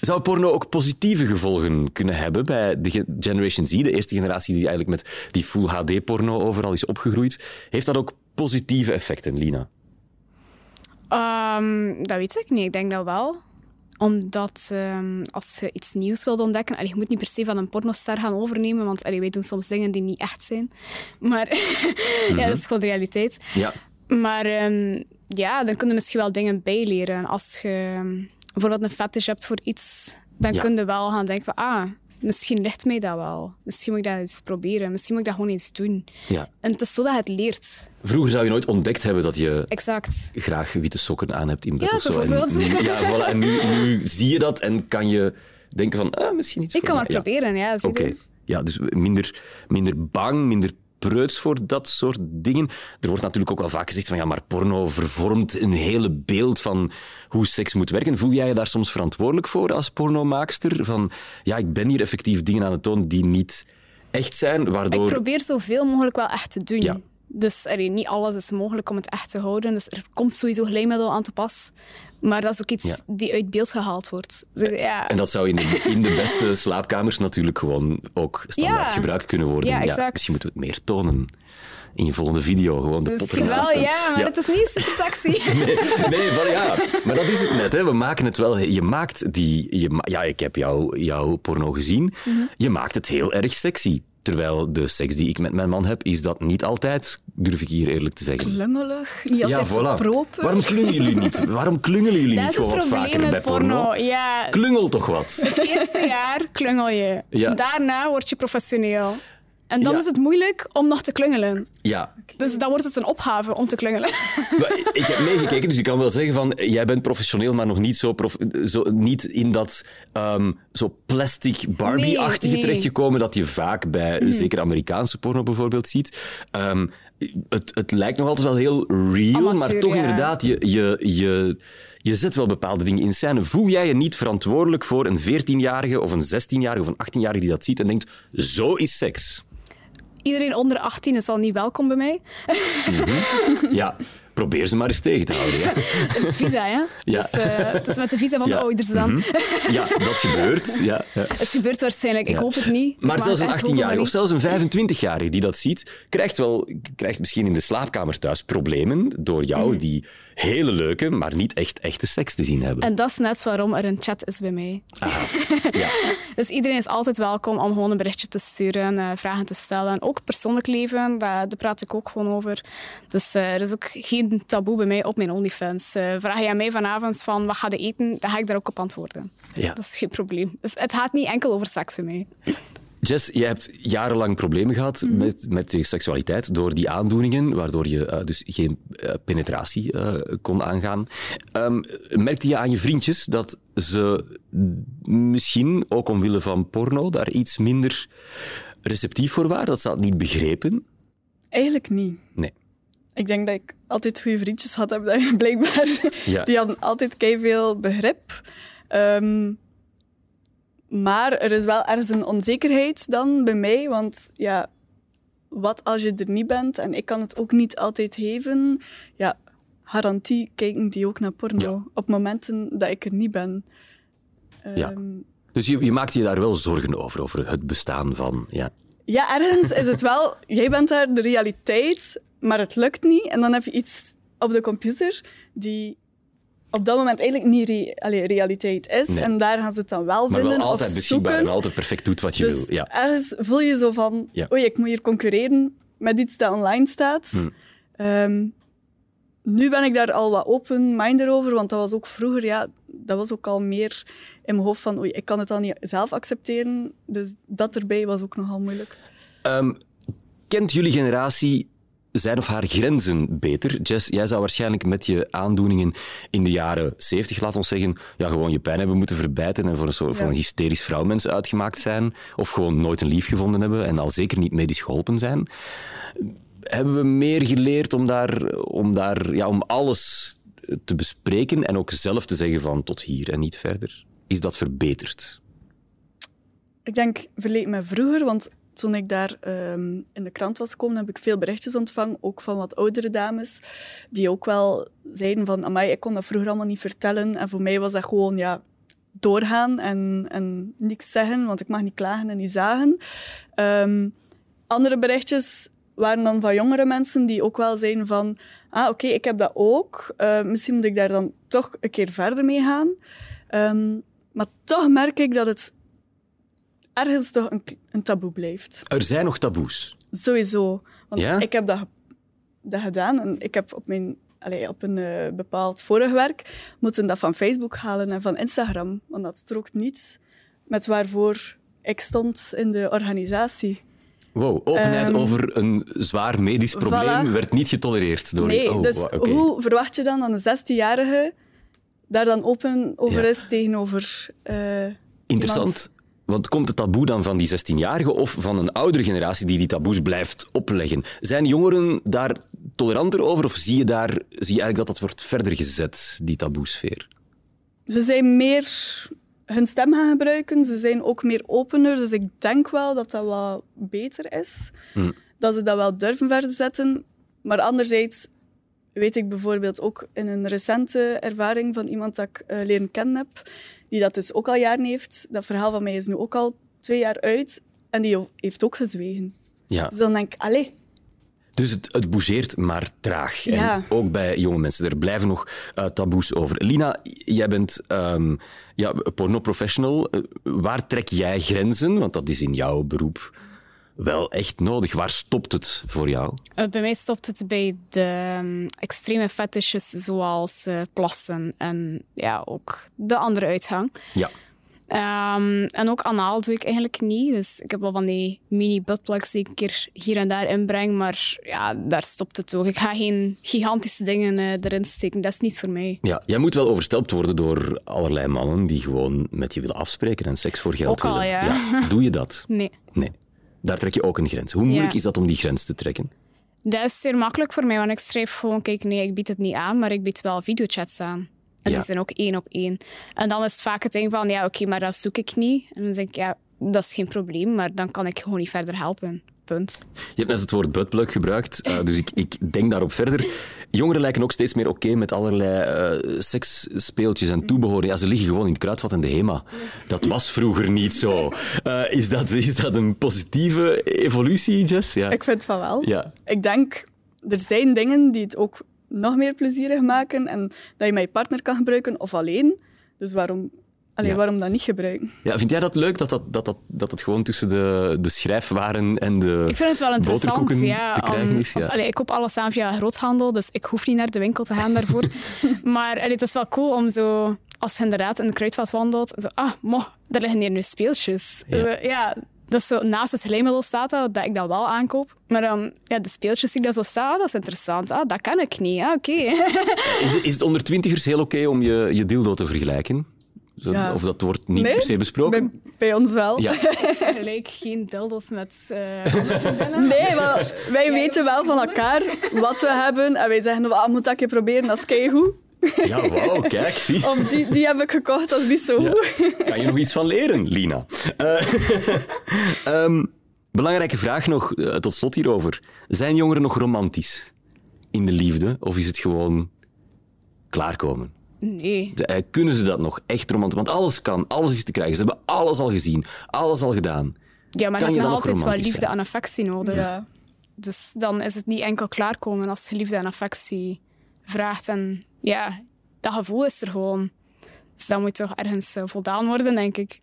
zou porno ook positieve gevolgen kunnen hebben bij de ge- Generation Z, de eerste generatie die eigenlijk met die Full HD-porno overal is opgegroeid? Heeft dat ook positieve effecten, Lina? Ehm, dat weet ik niet. Ik denk dat wel. Omdat ehm, als je iets nieuws wilt ontdekken, allee, je moet niet per se van een pornoster gaan overnemen, want allee, wij doen soms dingen die niet echt zijn. Maar (laughs) ja, dat is gewoon de realiteit. Ja. Maar ehm, ja, dan kun je misschien wel dingen bijleren. Als je bijvoorbeeld een fetish hebt voor iets, dan Ja. kun je wel gaan denken van, ah, misschien ligt mij dat wel. Misschien moet ik dat eens proberen. Misschien moet ik dat gewoon eens doen. Ja. En het is zo dat het leert. Vroeger zou je nooit ontdekt hebben dat je Exact. graag witte sokken aan hebt in bed Ja, of zo. En, nu- ja, voilà. en nu, (laughs) nu zie je dat en kan je denken van, ah, misschien iets Ik kan het proberen, ja. Oké. Ja, dus minder, minder bang, minder preuts voor dat soort dingen. Er wordt natuurlijk ook wel vaak gezegd van ja, maar porno vervormt een hele beeld van hoe seks moet werken. Voel jij je daar soms verantwoordelijk voor als pornomaakster? Van ja, ik ben hier effectief dingen aan het tonen die niet echt zijn, waardoor... Ik probeer zoveel mogelijk wel echt te doen. Ja. Dus niet alles is mogelijk om het echt te houden. Dus er komt sowieso glijmiddel aan te pas. Maar dat is ook iets Ja. die uit beeld gehaald wordt. Dus, ja. En dat zou in de, in de beste (laughs) slaapkamers natuurlijk gewoon ook standaard Ja. gebruikt kunnen worden. Ja, exact. misschien moeten we het meer tonen in je volgende video. Gewoon de pot ernaast wel, ja, maar het is niet super sexy. (laughs) Nee, van ja, maar dat is het net. Hè. We maken het wel. Je maakt die. Je, ja, ik heb jou, jouw porno gezien. Mhm. Je maakt het heel erg sexy. Terwijl de seks die ik met mijn man heb, is dat niet altijd, durf ik hier eerlijk te zeggen. Klungelig, niet Ja, altijd zo voilà. proper. Waarom klungelen jullie niet? Waarom klungelen jullie Dat niet gewoon wat vaker bij met porno? porno. Ja, Klungel toch wat? het eerste jaar klungel je. Ja. Daarna word je professioneel. En dan Ja. is het moeilijk om nog te klungelen. Ja, Dus dan wordt het een opgave om te klungelen. (laughs) Maar ik heb meegekeken, dus ik kan wel zeggen van jij bent professioneel, maar nog niet zo, prof- zo niet in dat ehm, zo plastic Barbie-achtige Nee, terechtgekomen dat je vaak bij zeker Amerikaanse porno bijvoorbeeld ziet. Ehm, het, het lijkt nog altijd wel heel real, maar toch ja. inderdaad, je, je, je, je zet wel bepaalde dingen in scène. Voel jij je niet verantwoordelijk voor een 14-jarige of een 16-jarige of een 18-jarige die dat ziet en denkt, zo is seks? Iedereen onder 18 is al niet welkom bij mij. Ja, probeer ze maar eens tegen te houden. hè. Dat is visa, hè? Ja. Dus, eh, het is met de visa van Ja. de ouders dan. Mhm. Ja, dat gebeurt. (laughs) Ja, ja. Het gebeurt waarschijnlijk. Ik Ja. hoop het niet. Maar zelfs een echt hopen, 18-jarige maar of zelfs een 25-jarige die dat ziet, krijgt, wel, krijgt misschien in de slaapkamer thuis problemen door jou, Mhm. die hele leuke, maar niet echt echte seks te zien hebben. En dat is net waarom er een chat is bij mij. (laughs) Ja. Dus iedereen is altijd welkom om gewoon een berichtje te sturen, eh, vragen te stellen. Ook persoonlijk leven, daar, daar praat ik ook gewoon over. Dus eh, er is ook geen taboe bij mij op mijn OnlyFans. Eh, vraag je aan mij vanavond van wat ga je eten, dan ga ik daar ook op antwoorden. Ja. Dat is geen probleem. Dus het gaat niet enkel over seks bij mij. Jess, jij hebt jarenlang problemen gehad Mhm. met, met je seksualiteit door die aandoeningen, waardoor je eh, dus geen eh, penetratie eh, kon aangaan. Ehm, merkte je aan je vriendjes dat ze misschien, ook omwille van porno, daar iets minder receptief voor waren? Dat ze dat niet begrepen? Eigenlijk niet. Nee. Ik denk dat ik altijd goede vriendjes had, heb (laughs) blijkbaar. Ja. Die hadden altijd veel begrip. Ehm, maar er is wel ergens een onzekerheid dan bij mij, want ja, wat als je er niet bent en ik kan het ook niet altijd geven, ja, garantie kijken die ook naar porno Ja. op momenten dat ik er niet ben. Ja. Ehm, Dus je, je maakte je daar wel zorgen over, over het bestaan van. Ja. Ja, ergens is het wel, jij bent daar de realiteit, maar het lukt niet. En dan heb je iets op de computer die op dat moment eigenlijk niet re- allee, realiteit is. Nee. En daar gaan ze het dan wel Maar vinden wel altijd of beschikbaar zoeken. en altijd perfect doet wat je dus wil. Ja. ergens voel je zo van, Ja. oei, ik moet hier concurreren met iets dat online staat. Hm. Ehm, nu ben ik daar al wat open-minded over, want dat was ook vroeger, ja, dat was ook al meer in mijn hoofd van, oei, ik kan het al niet zelf accepteren. Dus dat erbij was ook nogal moeilijk. Ehm, kent jullie generatie zijn of haar grenzen beter? Jess, jij zou waarschijnlijk met je aandoeningen in de jaren 70, laat ons zeggen, ja, gewoon je pijn hebben moeten verbijten en voor een, soort, voor Ja. een hysterisch vrouwmens uitgemaakt zijn. Of gewoon nooit een lief gevonden hebben en al zeker niet medisch geholpen zijn. Hebben we meer geleerd om, daar, om, daar, ja, om alles te bespreken en ook zelf te zeggen van tot hier en niet verder? Is dat verbeterd? Ik denk verleden met vroeger, want toen ik daar ehm, in de krant was gekomen, heb ik veel berichtjes ontvangen, ook van wat oudere dames, die ook wel zeiden van, amai, ik kon dat vroeger allemaal niet vertellen. En voor mij was dat gewoon, ja, doorgaan en, en niks zeggen, want ik mag niet klagen en niet zagen. Ehm, andere berichtjes waren dan van jongere mensen die ook wel zeiden van, ah, oké, ik heb dat ook. Eh, misschien moet ik daar dan toch een keer verder mee gaan. Ehm, maar toch merk ik dat het ergens toch een, een taboe blijft. Er zijn nog taboes. Sowieso. Want Ja? ik heb dat, dat gedaan en ik heb op mijn allee, op een eh, bepaald vorig werk, moeten dat van Facebook halen en van Instagram. Want dat strookt niet met waarvoor ik stond in de organisatie. Wow, openheid Ehm, over een zwaar medisch probleem voilà. werd niet getolereerd door Nee, oh, dus hoe verwacht je dan dat een 16-jarige daar dan open over Ja. is tegenover eh, Interessant. iemand? Want komt het taboe dan van die 16-jarigen of van een oudere generatie die die taboes blijft opleggen? Zijn jongeren daar toleranter over of zie je, daar, zie je eigenlijk dat dat wordt verder gezet, die taboesfeer? Ze zijn meer hun stem gaan gebruiken. Ze zijn ook meer opener. Dus ik denk wel dat dat wat beter is. Dat ze dat wel durven verder zetten. Maar anderzijds weet ik bijvoorbeeld ook in een recente ervaring van iemand dat ik eh, leren kennen heb, die dat dus ook al jaren heeft. Dat verhaal van mij is nu ook al twee jaar uit. En die heeft ook gezwegen. Ja. Dus dan denk ik, allee, Dus het, het bougeert maar traag. Ja. En ook bij jonge mensen. Er blijven nog eh, taboes over. Lina, jij bent ehm ja, pornoprofessional. Eh, waar trek jij grenzen? Want dat is in jouw beroep wel echt nodig. Waar stopt het voor jou? Eh, Bij mij stopt het bij de ehm, extreme fetishes zoals eh, plassen en ja, ook de andere uitgang. Ja. Ehm, en ook anaal doe ik eigenlijk niet. Dus ik heb wel van die mini buttplugs die ik een keer hier en daar inbreng, maar ja, daar stopt het ook. Ik ga geen gigantische dingen eh, erin steken. Dat is niet voor mij. Ja, jij moet wel overstelpt worden door allerlei mannen die gewoon met je willen afspreken en seks voor geld Ook al, willen. ja. Doe je dat? (laughs) Nee. Nee. Daar trek je ook een grens. Hoe moeilijk Ja. is dat om die grens te trekken? Dat is zeer makkelijk voor mij, want ik schrijf gewoon, kijk, nee, ik bied het niet aan, maar ik bied wel videochats aan. En Ja. die zijn ook één op één. En dan is het vaak het ding van, ja, oké, maar dat zoek ik niet. En dan denk ik, ja, dat is geen probleem, maar dan kan ik gewoon niet verder helpen. Punt. Je hebt net het woord buttplug gebruikt, eh, dus ik, ik denk daarop verder. Jongeren lijken ook steeds meer oké met allerlei eh, seksspeeltjes en toebehoren. Ja, ze liggen gewoon in het kruidvat en de HEMA. Dat was vroeger niet zo. Eh, is, dat, is dat een positieve evolutie, Jess? Ja. ik vind van wel. Ja. Ik denk, er zijn dingen die het ook nog meer plezierig maken en dat je met je partner kan gebruiken of alleen. Dus waarom, allee, Ja. waarom dat niet gebruiken? Ja, vind jij dat leuk dat, dat, dat, dat, dat het gewoon tussen de, de schrijfwaren en de Ik vind het wel interessant. Ja, te krijgen om- is? Ja. want, allee, ik koop alles aan via groothandel, dus ik hoef niet naar de winkel te gaan daarvoor. (laughs) maar allee, het is wel cool om zo, als je inderdaad in de kruidvat wandelt, zo, ah, mo, daar liggen hier nu speeltjes. Ja. Dat is zo, naast het glijmiddel staat dat, dat ik dat wel aankoop. Maar dan, ja, de speeltjes die daar zo staan, ah, dat is interessant. Ah, dat kan ik niet. Ah, oké. (laughs) Is, het- is het onder twintigers heel oké om je, je dildo te vergelijken? Ja. Of dat wordt niet Nee, per se besproken? Bij, bij ons wel. Ja. (laughs) Gelijk geen dildos met eh andere vriendinnen. (laughs) Nee, maar wij weten wel van elkaar wat we hebben. En wij zeggen, ah, moet dat een keer proberen, dat is keigoed. (laughs) ja, wauw, kijk, zie. Of die, die heb ik gekocht, dat is niet zo Ja. goed. Kan je nog iets van leren, Lina? Eh, ehm, belangrijke vraag nog, eh, tot slot hierover. Zijn jongeren nog romantisch in de liefde? Of is het gewoon klaarkomen? Nee. De- eh, kunnen ze dat nog echt romantisch? Want alles kan, alles is te krijgen. Ze hebben alles al gezien, alles al gedaan. Ja, maar Kan je je hebt altijd wel liefde zijn? en affectie nodig. Ja. Dus dan is het niet enkel klaarkomen als je liefde en affectie vraagt. En ja, dat gevoel is er gewoon. Dus dan moet toch ergens eh, voldaan worden, denk ik.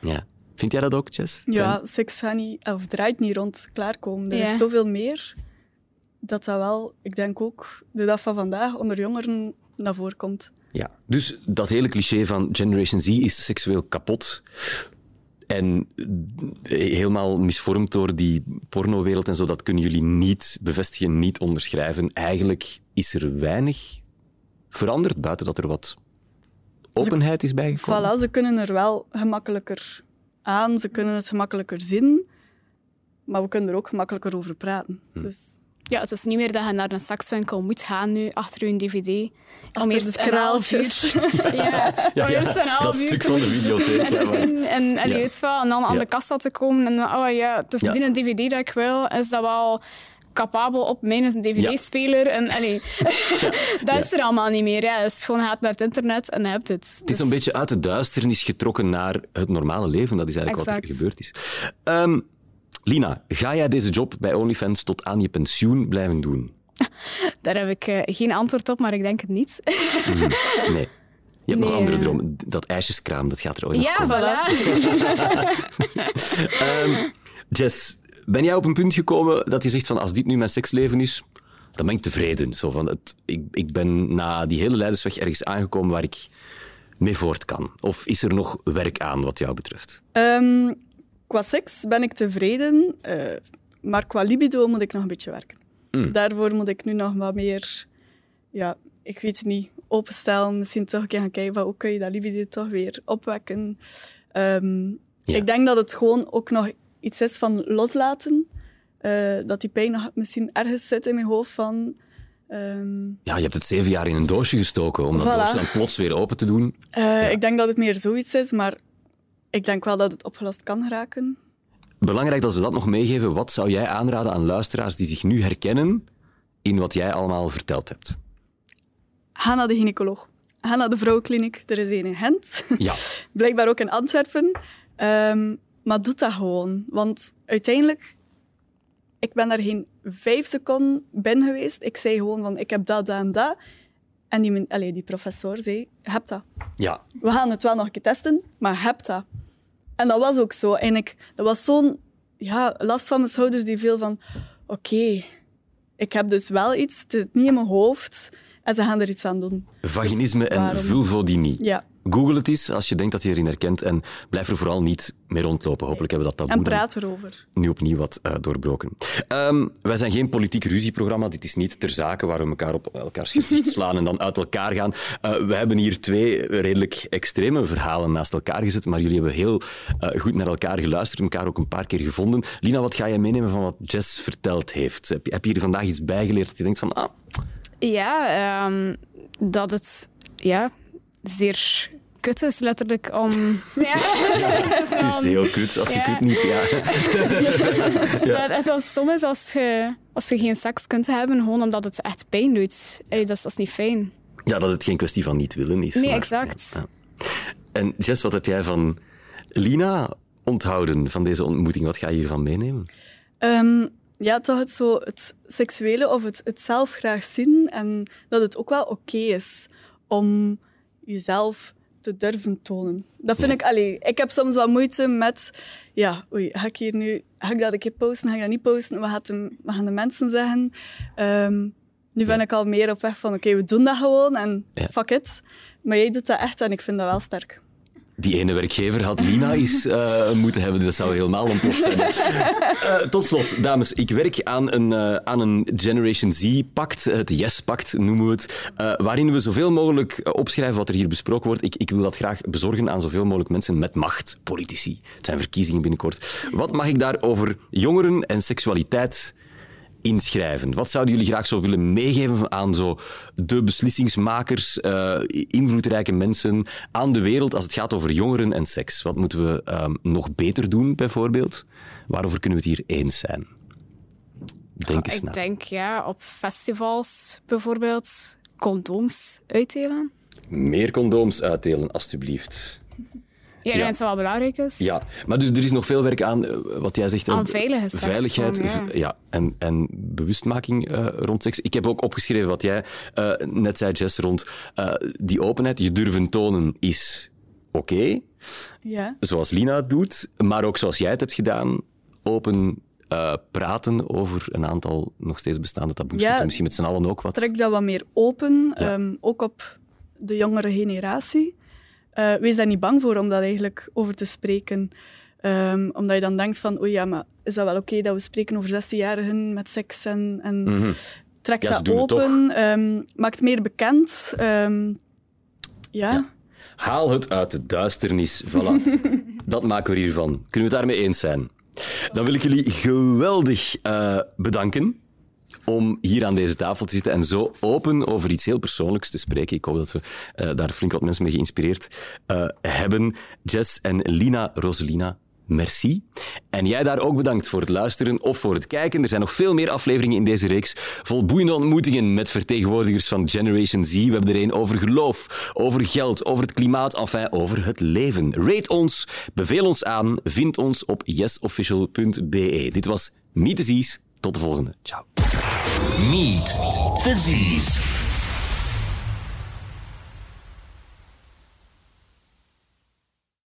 Ja. Vind jij dat ook, Jess? Ja, seks gaat niet, of draait niet rond klaarkomen. Er Ja. is zoveel meer dat dat wel, ik denk ook, de dag van vandaag onder jongeren naar voren komt. Ja, dus dat hele cliché van Generation Z is seksueel kapot. En eh, helemaal misvormd door die pornowereld en zo, dat kunnen jullie niet bevestigen, niet onderschrijven. Eigenlijk is er weinig veranderd, buiten dat er wat openheid is bijgekomen. Voilà, ze kunnen er wel gemakkelijker aan, ze kunnen het gemakkelijker zien, maar we kunnen er ook gemakkelijker over praten. Hm. Dus Ja, het is niet meer dat je naar een sekswinkel moet gaan nu, achter je dvd. Om de eerst een half kraaltjes. uur- (laughs) Ja, Ja, om ja, eerst een half uur stuk van de videotheek, En, ja, te maar- doen, en, en, Ja. weet wel, en dan aan Ja. de kassa te komen en dan, oh ja, het is Ja. die een dvd dat ik wil, is dat wel capabel op mijn dvd-speler. En allee, (laughs) (laughs) dat is er allemaal niet meer. Ja. Het is gewoon gaat naar het internet en je hebt het. Het is een beetje uit de duisternis getrokken naar het normale leven. Dat is eigenlijk wat er gebeurd is. Ehm, Lina, ga jij deze job bij OnlyFans tot aan je pensioen blijven doen? (laughs) Daar heb ik eh, geen antwoord op, maar ik denk het niet. Nee. Je hebt nog andere dromen. Dat ijsjeskraam, dat gaat er ooit nog ja, voilà. (laughs) Ehm, Jess, ben jij op een punt gekomen dat je zegt van als dit nu mijn seksleven is, dan ben ik tevreden. Zo van het, ik, ik ben na die hele leidersweg ergens aangekomen waar ik mee voort kan. Of is er nog werk aan wat jou betreft? Ehm, qua seks ben ik tevreden, eh, maar qua libido moet ik nog een beetje werken. Mm. Daarvoor moet ik nu nog wat meer, ja, ik weet het niet, openstellen. Misschien toch een keer gaan kijken van hoe kun je dat libido toch weer opwekken. Ehm, Ja. Ik denk dat het gewoon ook nog iets is van loslaten. Eh, dat die pijn nog misschien ergens zit in mijn hoofd van... ehm, Ja, je hebt het zeven jaar in een doosje gestoken om dat doosje dan plots weer open te doen. eh, Ik denk dat het meer zoiets is, maar ik denk wel dat het opgelost kan raken. Belangrijk dat we dat nog meegeven. Wat zou jij aanraden aan luisteraars die zich nu herkennen in wat jij allemaal verteld hebt? Ga naar de gynaecoloog. Ga naar de vrouwenkliniek. Er is een in Gent. Ja. (laughs) Blijkbaar ook in Antwerpen. Ehm, maar doe dat gewoon. Want uiteindelijk, ik ben daar geen vijf seconden binnen geweest. Ik zei gewoon van, ik heb dat, dat en dat. En die, allee, die professor zei, je hebt dat. Ja. We gaan het wel nog een keer testen, maar je hebt dat. En dat was ook zo. En ik, dat was zo'n ja, last van mijn schouders die viel van... Oké, ik heb dus wel iets, het zit niet in mijn hoofd. En ze gaan er iets aan doen. Vaginisme en waarom? vulvodynie. Ja. Google het eens als je denkt dat je erin herkent en blijf er vooral niet mee rondlopen. Hopelijk hebben we dat taboe En dan praat erover. nu opnieuw wat eh, doorbroken. Ehm, wij zijn geen politiek ruzieprogramma. Dit is niet ter zake waar we elkaar op elkaars (laughs) gezicht slaan en dan uit elkaar gaan. Eh, we hebben hier twee redelijk extreme verhalen naast elkaar gezet, maar jullie hebben heel eh, goed naar elkaar geluisterd, elkaar ook een paar keer gevonden. Lina, wat ga jij meenemen van wat Jess verteld heeft? Heb je, heb je hier vandaag iets bijgeleerd dat je denkt van, ah, Ja, ehm, dat het ja, zeer kut is, letterlijk, om... (laughs) Ja, het is het is wel- heel kut als je Ja. kunt niet. (laughs) Ja. Dat het is als je, als je geen seks kunt hebben, gewoon omdat het echt pijn doet. Allee, dat, is, dat is niet fijn. ja, dat het geen kwestie van niet willen is. Nee, maar- exact. ja, ja. En Jess, wat heb jij van Lina onthouden van deze ontmoeting? Wat ga je hiervan meenemen? Ehm, ja, toch het, zo, het seksuele of het, het zelf graag zien. En dat het ook wel oké is om jezelf te durven tonen. Dat vind ik... Allee, ik heb soms wat moeite met... Ja, oei, ga ik hier nu... Ga ik dat een keer posten? Ga ik dat niet posten? Wat, gaat de, wat gaan de mensen zeggen? Ehm, nu ben ik al meer op weg van... Oké, we doen dat gewoon en Ja. fuck it. Maar jij doet dat echt en ik vind dat wel sterk. Die ene werkgever had Lina eens eh, moeten hebben. Dat zou helemaal ontploft zijn. (laughs) Eh, tot slot, dames. Ik werk aan een, eh, aan een Generation Z-pact. Het Yes-pact noemen we het. waarin we zoveel mogelijk opschrijven wat er hier besproken wordt. Ik, ik wil dat graag bezorgen aan zoveel mogelijk mensen met macht. Politici. Het zijn verkiezingen binnenkort. Wat mag ik daar over jongeren en seksualiteit inschrijven? Wat zouden jullie graag zo willen meegeven aan zo de beslissingsmakers, eh, invloedrijke mensen aan de wereld als het gaat over jongeren en seks? Wat moeten we ehm, nog beter doen, bijvoorbeeld? Waarover kunnen we het hier eens zijn? Denk eens na. Ik denk, ja, op festivals bijvoorbeeld, condooms uitdelen. Meer condooms uitdelen, alstublieft. Ja, denk dat het wel belangrijk is. Ja, maar dus er is nog veel werk aan, eh, wat jij zegt. eh, Aan seks Veiligheid gewoon, ja. ja, en, en bewustmaking eh, rond seks. Ik heb ook opgeschreven wat jij eh, net zei, Jess, rond eh, die openheid. Je durven tonen is oké, Ja. zoals Lina het doet, maar ook zoals jij het hebt gedaan, open eh, praten over een aantal nog steeds bestaande taboes. Ja, En misschien met z'n allen ook wat. trek dat wat meer open, ehm, ook op de jongere generatie. Eh, wees daar niet bang voor om daar eigenlijk over te spreken. Ehm, omdat je dan denkt van, oei ja, maar is dat wel oké dat we spreken over 16-jarigen met seks en, en trek Mhm. Ja, ze dat open, ehm, maakt meer bekend. Ehm, ja. Haal het uit de duisternis. Voilà. (laughs) dat maken we hiervan. Kunnen we het daarmee eens zijn? Dan wil ik jullie geweldig eh, bedanken om hier aan deze tafel te zitten en zo open over iets heel persoonlijks te spreken. Ik hoop dat we eh, daar flink wat mensen mee geïnspireerd eh, hebben. Jess en Lina Roselina, merci. En jij daar ook bedankt voor het luisteren of voor het kijken. Er zijn nog veel meer afleveringen in deze reeks vol boeiende ontmoetingen met vertegenwoordigers van Generation Z. We hebben er een over geloof, over geld, over het klimaat, enfin over het leven. Rate ons, beveel ons aan, vind ons op yesofficial.be. Dit was Z's. Tot de volgende. Ciao. Meet the Z's.